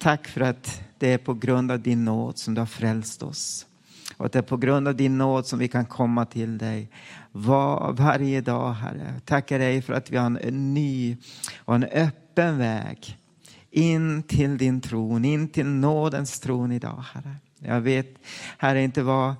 Tack för att det är på grund av din nåd som du har frälst oss. Och att det är på grund av din nåd som vi kan komma till dig var, varje dag, Herre. Tackar dig för att vi har en ny och en öppen väg in till din tron, in till nådens tron idag, Herre. Jag vet, Herre, inte vad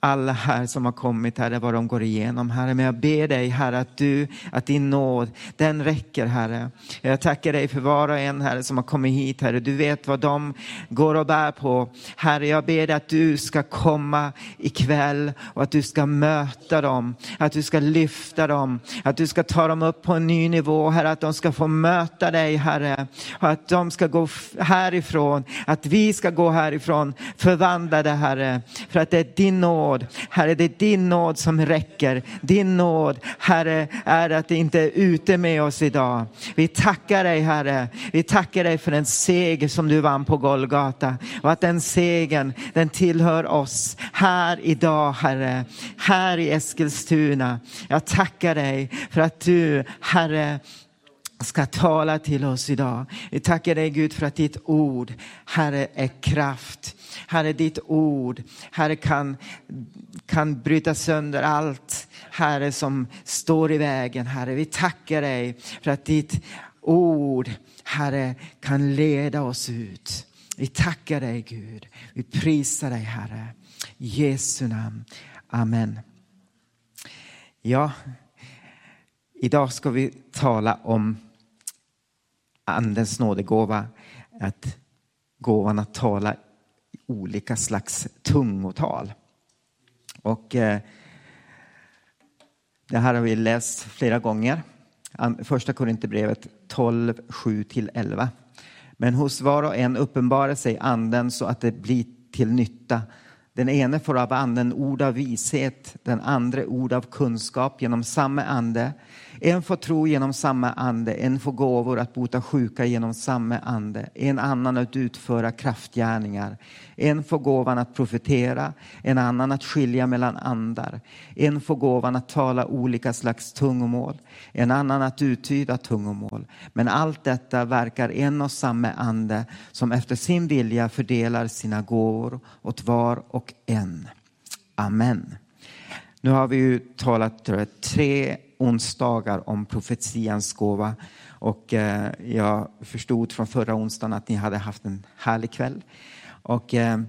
alla här som har kommit, Herre, vad de går igenom, Herre. Men jag ber dig, Herre, att du, att din nåd, den räcker, Herre. Jag tackar dig för var och en, Herre, som har kommit hit, Herre. Du vet vad de går och bär på. Herre, jag ber dig att du ska komma ikväll och att du ska möta dem, att du ska lyfta dem, att du ska ta dem upp på en ny nivå, Herre, att de ska få möta dig, Herre. Och att de ska gå härifrån, att vi ska gå härifrån förvandlade, Herre. För att det är din nåd nåd. Herre, det är din nåd som räcker. Din nåd, Herre, är att det inte är ute med oss idag. Vi tackar dig, Herre. Vi tackar dig för den seger som du vann på Golgata och att den segern, den tillhör oss här idag, Herre. Här i Eskilstuna. Jag tackar dig för att du, Herre, ska tala till oss idag. Vi tackar dig Gud för att ditt ord, Herre, är kraft. Herre, ditt ord, Herre, kan, kan bryta sönder allt, Herre, som står i vägen. Herre, vi tackar dig för att ditt ord, Herre, kan leda oss ut. Vi tackar dig Gud. Vi prisar dig Herre. I Jesu namn. Amen. Ja, idag ska vi tala om Andens nådegåva, att gåvan att tala olika slags tungotal. Och eh, det här har vi läst flera gånger. Första Korinthierbrevet 12, 7-11. Men hos var och en uppenbarar sig anden så att det blir till nytta. Den ene får av anden ord av vishet, den andra ord av kunskap genom samma ande. En får tro genom samma ande, en får gåvor att bota sjuka genom samma ande, en annan att utföra kraftgärningar. En får gåvan att profetera, en annan att skilja mellan andar. En får gåvan att tala olika slags tungomål, en annan att uttyda tungomål. Men allt detta verkar en och samma ande som efter sin vilja fördelar sina gåvor åt var och en. Amen. Nu har vi ju talat tre onsdagar om profetians gåva. Och eh, jag förstod från förra onsdagen att ni hade haft en härlig kväll. Och eh,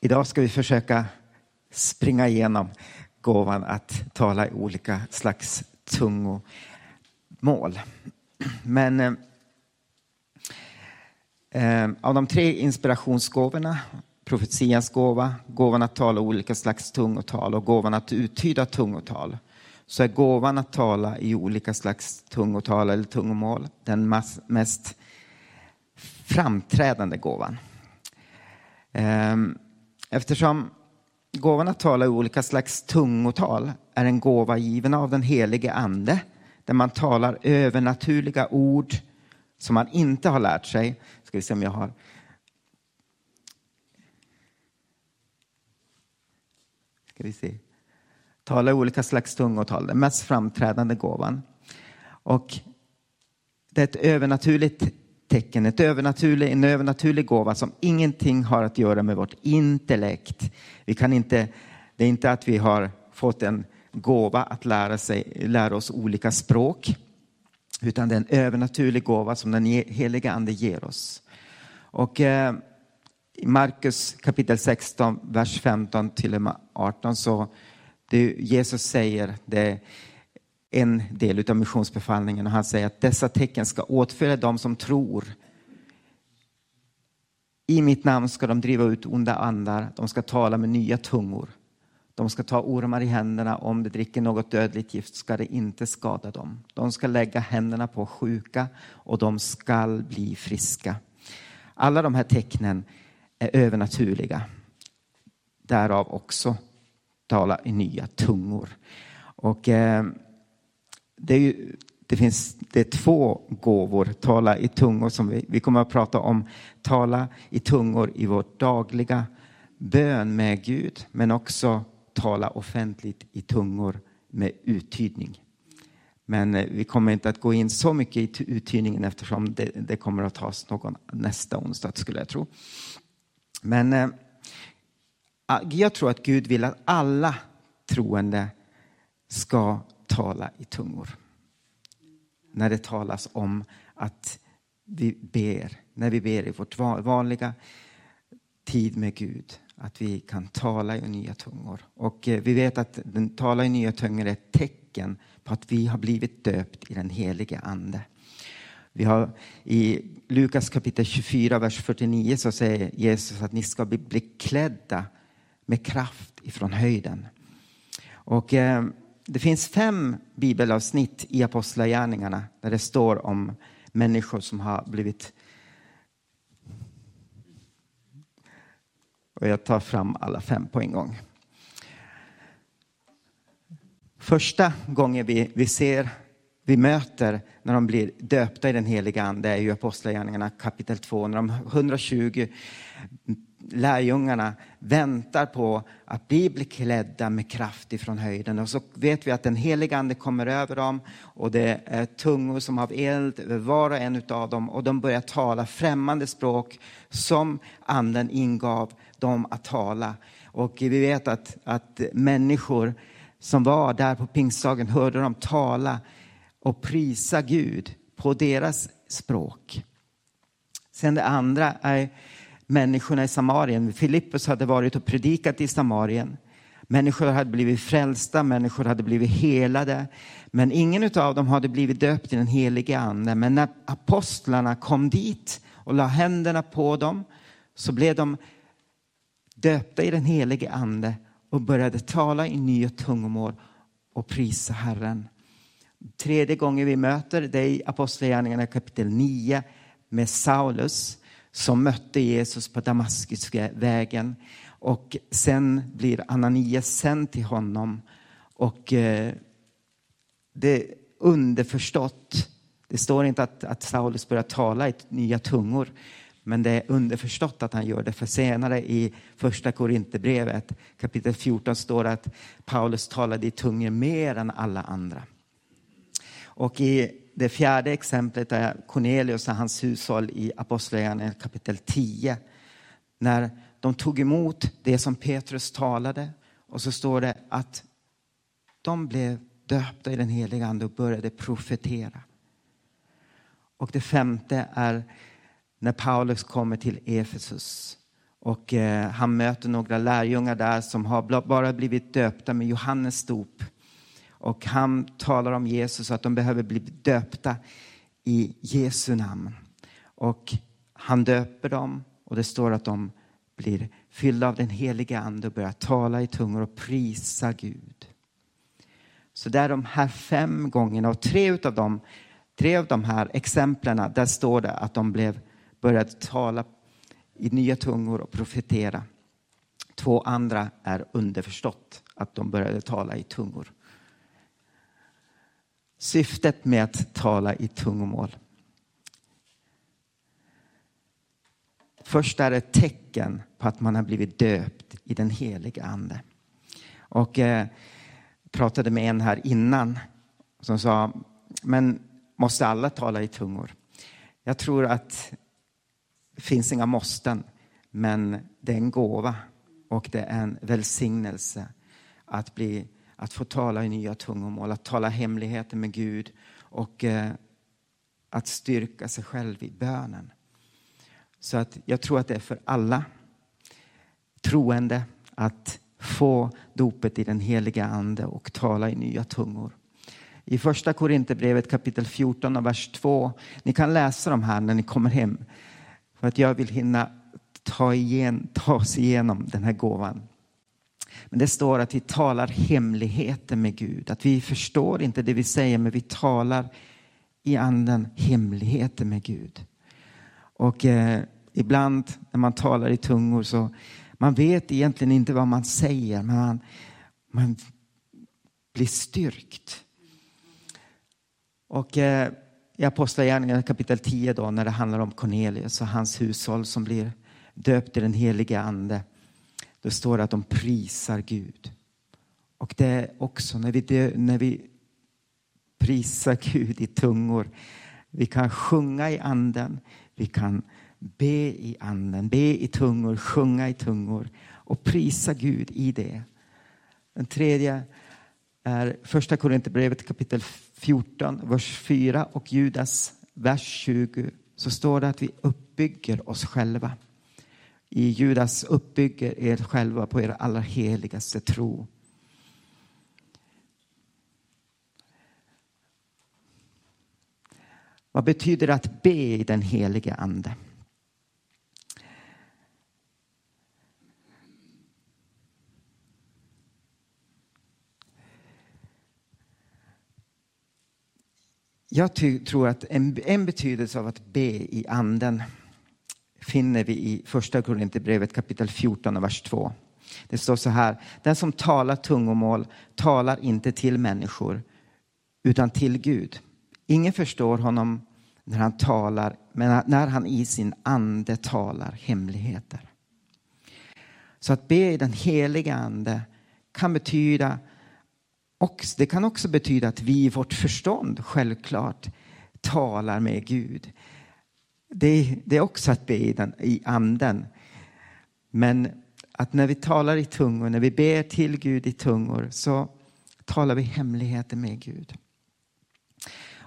idag ska vi försöka springa igenom gåvan att tala i olika slags tungomål. Men eh, eh, av de tre inspirationsgåvorna profetians gåva, gåvan att tala olika slags tungotal och gåvan att uttyda tungotal så är gåvan att tala i olika slags tungotal eller tungomål den mest framträdande gåvan. Eh, eftersom gåvan att tala i olika slags tungotal är en gåva given av den helige ande där man talar övernaturliga ord som man inte har lärt sig. Ska vi se om jag har Ska vi se tala i olika slags tungotal, den mest framträdande gåvan. Och det är ett övernaturligt tecken, ett övernaturlig, en övernaturlig gåva som ingenting har att göra med vårt intellekt. Vi kan inte, det är inte att vi har fått en gåva att lära, sig, lära oss olika språk, utan det är en övernaturlig gåva som den heliga ande ger oss. Och eh, i Markus kapitel 16, vers 15 till och med 18 så det Jesus säger, det är en del av missionsbefallningen och han säger att dessa tecken ska åtfölja dem som tror. I mitt namn ska de driva ut onda andar, de ska tala med nya tungor. De ska ta ormar i händerna, om de dricker något dödligt gift ska det inte skada dem. De ska lägga händerna på sjuka och de ska bli friska. Alla de här tecknen är övernaturliga. Därav också tala i nya tungor. Och eh, det, är ju, det finns det är två gåvor, tala i tungor, som vi, vi kommer att prata om. Tala i tungor i vår dagliga bön med Gud, men också tala offentligt i tungor med uttydning. Men eh, vi kommer inte att gå in så mycket i uttydningen eftersom det, det kommer att tas någon nästa onsdag skulle jag tro. Men eh, jag tror att Gud vill att alla troende ska tala i tungor. När det talas om att vi ber, när vi ber i vårt vanliga tid med Gud, att vi kan tala i nya tungor. Och eh, vi vet att den tala i nya tungor är ett tecken på att vi har blivit döpt i den helige Ande. Vi har I Lukas kapitel 24, vers 49 så säger Jesus att ni ska bli, bli klädda med kraft ifrån höjden. Och eh, det finns fem bibelavsnitt i Apostlagärningarna där det står om människor som har blivit och jag tar fram alla fem på en gång. Första gången vi, vi ser, vi möter när de blir döpta i den heliga ande är ju Apostlagärningarna kapitel 2 när de 120 lärjungarna väntar på att bli beklädda med kraft ifrån höjden. Och så vet vi att den heliga ande kommer över dem och det är tungor som av eld över var och en av dem och de börjar tala främmande språk som anden ingav dem att tala. Och vi vet att, att människor som var där på pingstdagen hörde dem tala och prisa Gud på deras språk. Sen det andra är människorna i Samarien. Filippus hade varit och predikat i Samarien. Människor hade blivit frälsta, människor hade blivit helade. Men ingen av dem hade blivit döpt i den helige ande. Men när apostlarna kom dit och la händerna på dem så blev de döpta i den helige ande och började tala i nya tungomål och prisa Herren. Tredje gången vi möter det i Apostlagärningarna kapitel 9 med Saulus som mötte Jesus på Damaskusvägen. Och sen blir Ananias sänd till honom. Och eh, det är underförstått. Det står inte att, att Saulus börjar tala i nya tungor. Men det är underförstått att han gör det. För senare i första Korinthierbrevet kapitel 14 står det att Paulus talade i tungor mer än alla andra. Och i det fjärde exemplet är Cornelius och hans hushåll i Apostlagärningarna kapitel 10. När de tog emot det som Petrus talade och så står det att de blev döpta i den heliga ande och började profetera. Och det femte är när Paulus kommer till Efesus och eh, han möter några lärjungar där som har bara blivit döpta med Johannes dop. Och han talar om Jesus och att de behöver bli döpta i Jesu namn. Och han döper dem och det står att de blir fyllda av den heliga ande och börjar tala i tungor och prisa Gud. Så det är de här fem gångerna och tre av dem, tre av de här exemplen där står det att de blev började tala i nya tungor och profetera. Två andra är underförstått att de började tala i tungor. Syftet med att tala i tungomål. Först är det ett tecken på att man har blivit döpt i den heliga ande. Och eh, pratade med en här innan som sa, men måste alla tala i tungor? Jag tror att det finns inga måsten, men det är en gåva och det är en välsignelse att, bli, att få tala i nya tungomål, att tala hemligheter med Gud och eh, att styrka sig själv i bönen. Så att jag tror att det är för alla troende att få dopet i den heliga ande och tala i nya tungor. I första Korinthierbrevet kapitel 14 och vers 2. Ni kan läsa de här när ni kommer hem. För att jag vill hinna ta, igen, ta oss igenom den här gåvan. Men det står att vi talar hemligheter med Gud. Att vi förstår inte det vi säger, men vi talar i anden hemligheter med Gud. Och eh, ibland när man talar i tungor så man vet egentligen inte vad man säger, men man, man blir styrkt. Och eh, i Apostlagärningarna kapitel 10 då, när det handlar om Cornelius och hans hushåll som blir döpt i den helige ande. Då står det att de prisar Gud. Och det är också när vi, när vi prisar Gud i tungor. Vi kan sjunga i anden. Vi kan be i anden, be i tungor, sjunga i tungor och prisa Gud i det. Den tredje är första Korinthierbrevet kapitel 14, vers 4 och Judas vers 20 så står det att vi uppbygger oss själva. I Judas uppbygger er själva på er allra heligaste tro. Vad betyder det att be i den helige ande? Jag tror att en, en betydelse av att be i anden finner vi i första Korinthierbrevet kapitel 14 och vers 2. Det står så här, den som talar tungomål talar inte till människor utan till Gud. Ingen förstår honom när han talar, men när han i sin ande talar hemligheter. Så att be i den heliga ande kan betyda och det kan också betyda att vi i vårt förstånd självklart talar med Gud. Det, det är också att be i, den, i anden. Men att när vi talar i tungor, när vi ber till Gud i tungor så talar vi hemligheter med Gud.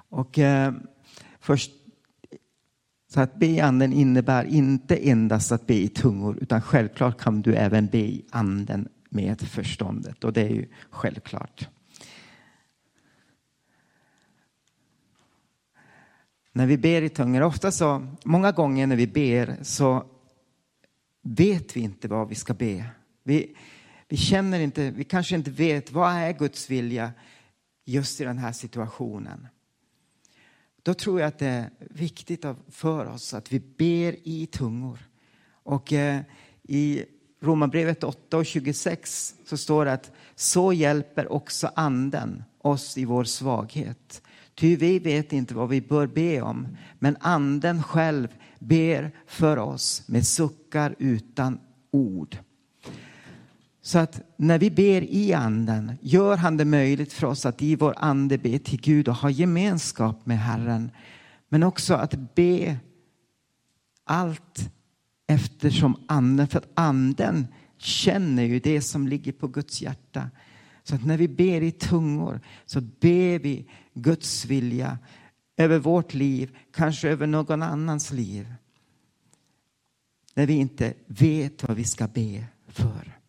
Och eh, först, så att be i anden innebär inte endast att be i tungor utan självklart kan du även be i anden med förståndet och det är ju självklart. När vi ber i tungor, ofta så, många gånger när vi ber så vet vi inte vad vi ska be. Vi, vi känner inte, vi kanske inte vet vad är Guds vilja just i den här situationen. Då tror jag att det är viktigt för oss att vi ber i tungor. Och eh, i Romarbrevet 8 och 26 så står det att så hjälper också anden oss i vår svaghet. Ty vi vet inte vad vi bör be om, men anden själv ber för oss med suckar utan ord. Så att när vi ber i anden gör han det möjligt för oss att i vår ande be till Gud och ha gemenskap med Herren. Men också att be allt eftersom anden, för att anden känner ju det som ligger på Guds hjärta. Så att när vi ber i tungor så ber vi Guds vilja över vårt liv, kanske över någon annans liv. När vi inte vet vad vi ska be för.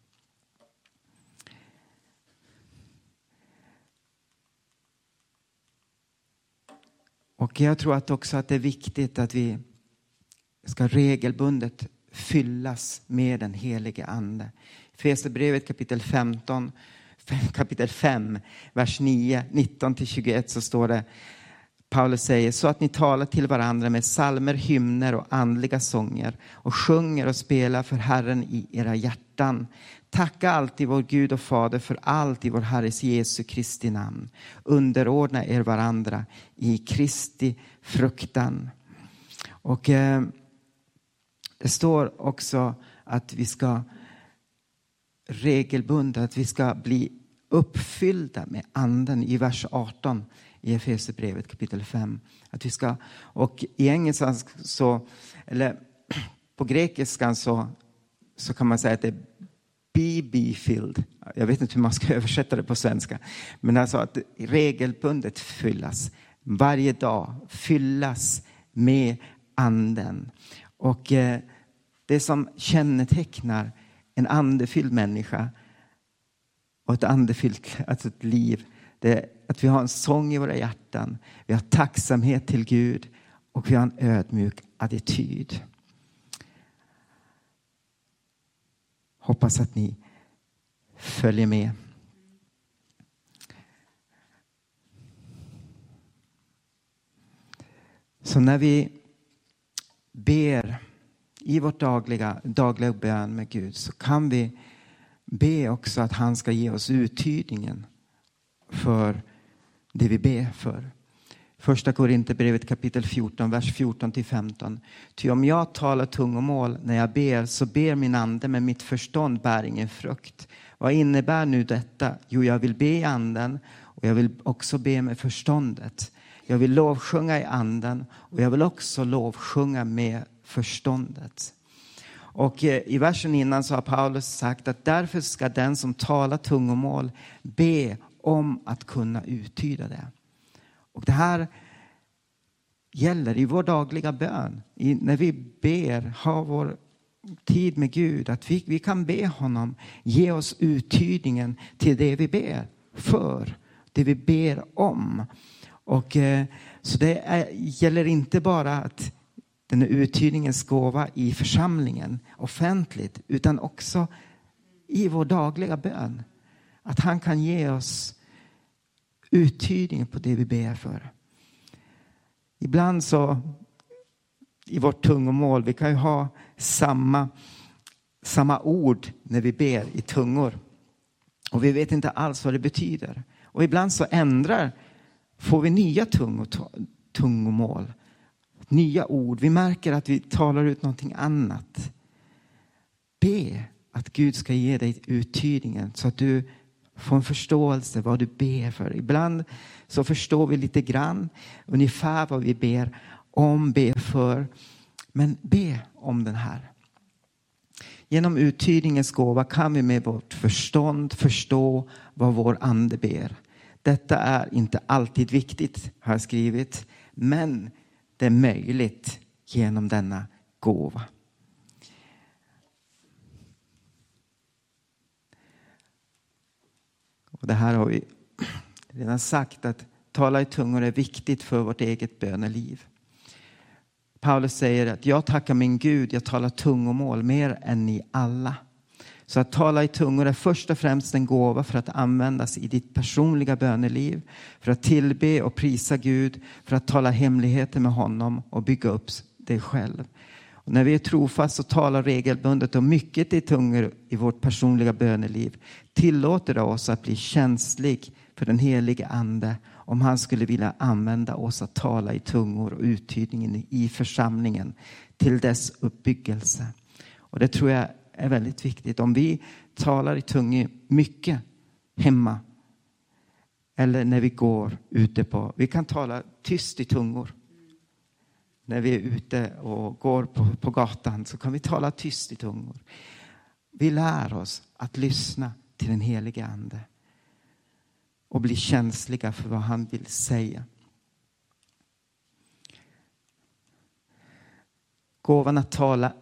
Och jag tror att också att det är viktigt att vi ska regelbundet fyllas med den helige Ande. Fesebrevet kapitel 15 kapitel 5, vers 9, 19-21 så står det Paulus säger så att ni talar till varandra med salmer, hymner och andliga sånger och sjunger och spelar för Herren i era hjärtan. Tacka alltid vår Gud och Fader för allt i vår Herres Jesu Kristi namn. Underordna er varandra i Kristi fruktan. Och eh, det står också att vi ska regelbundet, att vi ska bli uppfyllda med anden i vers 18 i Efesierbrevet kapitel 5. Att vi ska, och i engelskan så, eller på grekiskan så, så kan man säga att det är be, be filled. Jag vet inte hur man ska översätta det på svenska. Men alltså att regelbundet fyllas. Varje dag fyllas med anden. Och eh, det som kännetecknar en andefylld människa och ett andefyllt alltså ett liv. Det är att vi har en sång i våra hjärtan, vi har tacksamhet till Gud och vi har en ödmjuk attityd. Hoppas att ni följer med. Så när vi ber i vårt dagliga, dagliga bön med Gud så kan vi be också att han ska ge oss uttydningen för det vi ber för. Första Korinthierbrevet kapitel 14, vers 14 till 15. Ty om jag talar tungomål när jag ber så ber min ande men mitt förstånd bär ingen frukt. Vad innebär nu detta? Jo, jag vill be i anden och jag vill också be med förståndet. Jag vill lovsjunga i anden och jag vill också lovsjunga med förståndet. Och eh, i versen innan så har Paulus sagt att därför ska den som talar tungomål be om att kunna uttyda det. Och det här gäller i vår dagliga bön. I, när vi ber, har vår tid med Gud, att vi, vi kan be honom ge oss uttydningen till det vi ber för, det vi ber om. Och, eh, så det är, gäller inte bara att den är uthyrningens gåva i församlingen offentligt, utan också i vår dagliga bön. Att han kan ge oss uthyrning på det vi ber för. Ibland så i vårt tungomål, vi kan ju ha samma, samma ord när vi ber i tungor. Och vi vet inte alls vad det betyder. Och ibland så ändrar, får vi nya tungomål, nya ord. Vi märker att vi talar ut någonting annat. Be att Gud ska ge dig uttydningen så att du får en förståelse vad du ber för. Ibland så förstår vi lite grann ungefär vad vi ber om, ber för. Men be om den här. Genom uttydningens gåva kan vi med vårt förstånd förstå vad vår ande ber. Detta är inte alltid viktigt, har jag skrivit, men det är möjligt genom denna gåva. Och det här har vi redan sagt att tala i tungor är viktigt för vårt eget böneliv. Paulus säger att jag tackar min Gud, jag talar tungomål mer än ni alla. Så att tala i tungor är först och främst en gåva för att användas i ditt personliga böneliv, för att tillbe och prisa Gud, för att tala hemligheter med honom och bygga upp dig själv. Och när vi är trofast och talar regelbundet och mycket i tungor i vårt personliga böneliv tillåter det oss att bli känslig för den helige Ande om han skulle vilja använda oss att tala i tungor och uttydningen i församlingen till dess uppbyggelse. Och det tror jag är väldigt viktigt. Om vi talar i tungor mycket hemma eller när vi går ute på, vi kan tala tyst i tungor. När vi är ute och går på, på gatan så kan vi tala tyst i tungor. Vi lär oss att lyssna till den helige Ande och bli känsliga för vad han vill säga. Gåvan att tala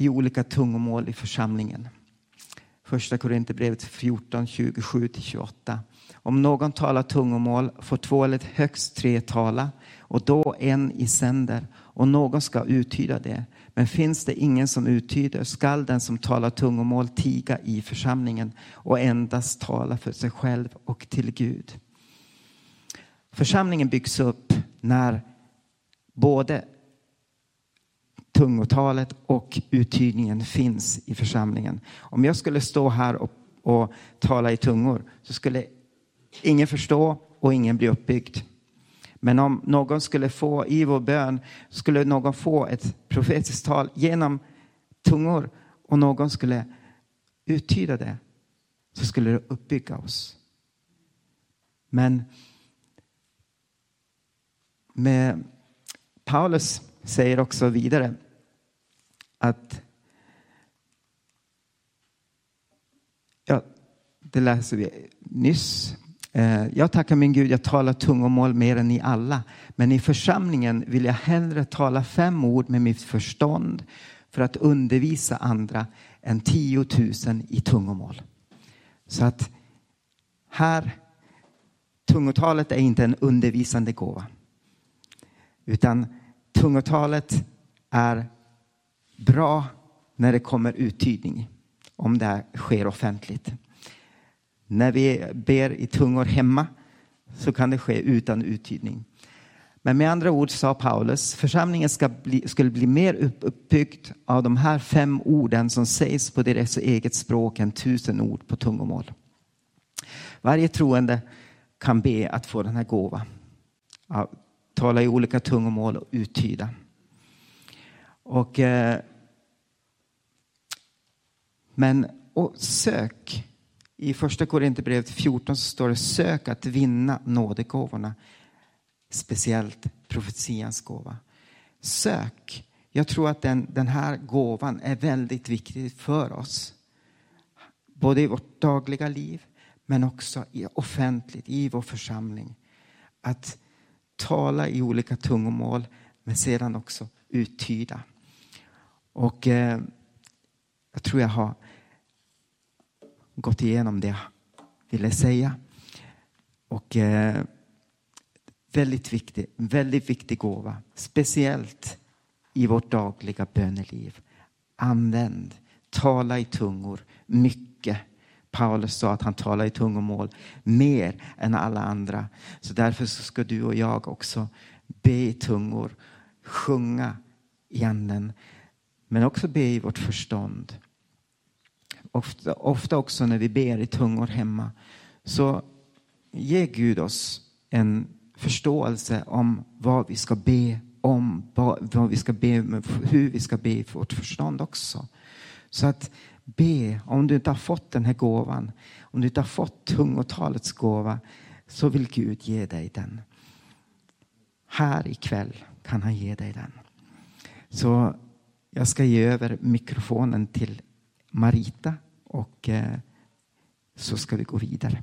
i olika tungomål i församlingen. Första Korinthierbrevet 14, 27-28. Om någon talar tungomål får två eller högst tre tala och då en i sänder och någon ska uttyda det. Men finns det ingen som uttyder skall den som talar tungomål tiga i församlingen och endast tala för sig själv och till Gud. Församlingen byggs upp när både tungotalet och uttydningen finns i församlingen. Om jag skulle stå här och, och tala i tungor så skulle ingen förstå och ingen bli uppbyggd. Men om någon skulle få i vår bön, skulle någon få ett profetiskt tal genom tungor och någon skulle uttyda det, så skulle det uppbygga oss. Men med Paulus säger också vidare att ja, det läser vi nyss eh, jag tackar min Gud, jag talar tungomål mer än ni alla. Men i församlingen vill jag hellre tala fem ord med mitt förstånd för att undervisa andra än tiotusen i tungomål. Så att här, tungotalet är inte en undervisande gåva. Utan tungotalet är bra när det kommer uttydning, om det sker offentligt. När vi ber i tungor hemma så kan det ske utan uttydning. Men med andra ord sa Paulus, församlingen ska bli, skulle bli mer uppbyggd av de här fem orden som sägs på deras eget språk än tusen ord på tungomål. Varje troende kan be att få den här gåvan. Att tala i olika tungomål och uttyda. Och, eh, men och sök I första Korinthierbrevet 14 så står det sök att vinna nådegåvorna. Speciellt profetians gåva. Sök. Jag tror att den, den här gåvan är väldigt viktig för oss. Både i vårt dagliga liv men också i offentligt, i vår församling. Att tala i olika tungomål men sedan också uttyda. Och eh, jag tror jag har gått igenom det jag ville säga. Och eh, väldigt viktig, väldigt viktig gåva. Speciellt i vårt dagliga böneliv. Använd, tala i tungor mycket. Paulus sa att han talar i tungomål mer än alla andra. Så därför så ska du och jag också be i tungor, sjunga i anden, men också be i vårt förstånd. Ofta, ofta också när vi ber i tungor hemma så ger Gud oss en förståelse om vad vi ska be om, vad vi ska be, hur vi ska be i vårt förstånd också. Så att be, om du inte har fått den här gåvan, om du inte har fått tungotalets gåva, så vill Gud ge dig den. Här ikväll kan han ge dig den. Så jag ska ge över mikrofonen till Marita och eh, så ska vi gå vidare.